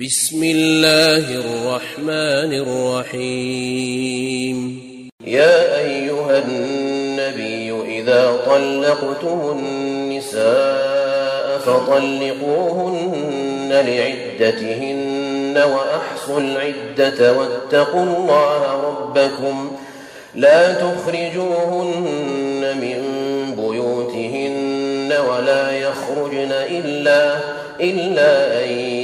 بسم الله الرحمن الرحيم يا أيها النبي إذا طلقتم النساء فطلقوهن لعدتهن وأحصوا العدة واتقوا الله ربكم لا تخرجوهن من بيوتهن ولا يخرجن إلا إلا أن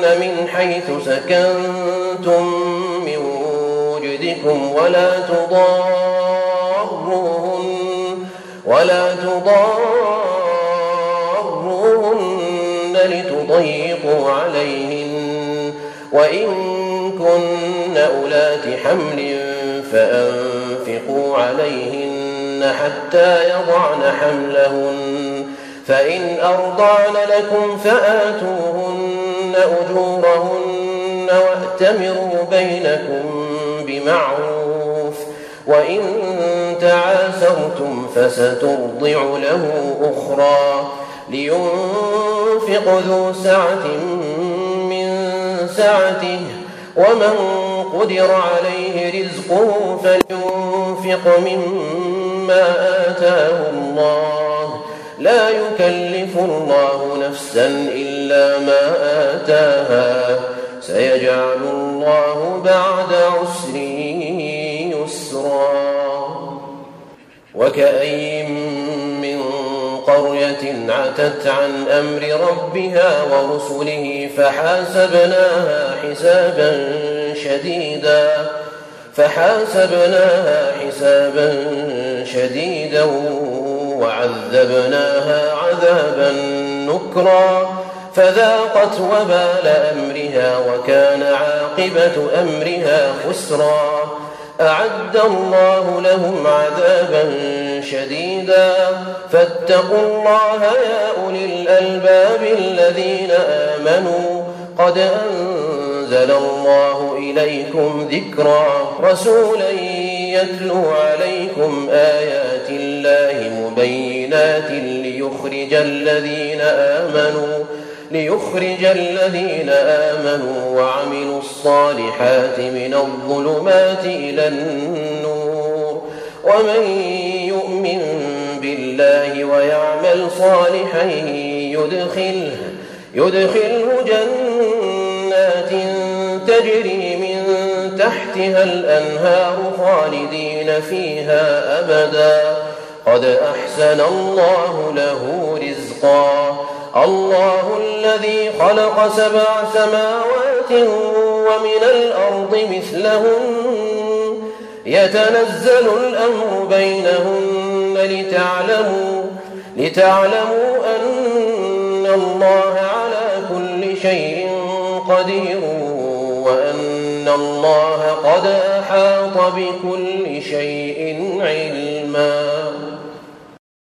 من حيث سكنتم من وجدكم ولا تضاروهن ولا تضاروهن لتضيقوا عليهن. وإن كن أولات حمل فأنفقوا عليهن حتى يضعن حملهن فإن أرضعن لكم فآتوهن. أجورهن وأتمروا بينكم بمعروف وإن تعاسرتم فسترضع له أخرى لينفق ذو سعة من سعته ومن قدر عليه رزقه فلينفق مما آتاه الله. لا يكلف الله نفسا إلا ما آتاها. سيجعل الله بعد عسر يسرا. وكأي من قرية عتت عن أمر ربها ورسله فحاسبناها حسابا شديدا. فحاسبناها حسابا شديدا وعذبناها عذابا نكرا. فذاقت وبال أمرها وكان عاقبة أمرها خسرا. أعد الله لهم عذابا شديدا. فاتقوا الله يا أولي الألباب الذين آمنوا. قد أنزل الله إليكم ذكرا. رسولا يتلو عليكم آيات الله مبينات ليخرج الذين آمنوا. ليخرج الذين آمنوا وعملوا الصالحات من الظلمات إلى النور. ومن يؤمن بالله ويعمل صالحا يدخله يدخله جنات تجري من تحتها الأنهار خالدين فيها أبدا. قد أحسن الله له رزقا. الله الذي خلق سبع سماوات ومن الأرض مثلهن. يتنزل الأمر بينهن لتعلموا لتعلموا أن الله على كل شيء قدير وأن الله قد أحاط بكل شيء علما.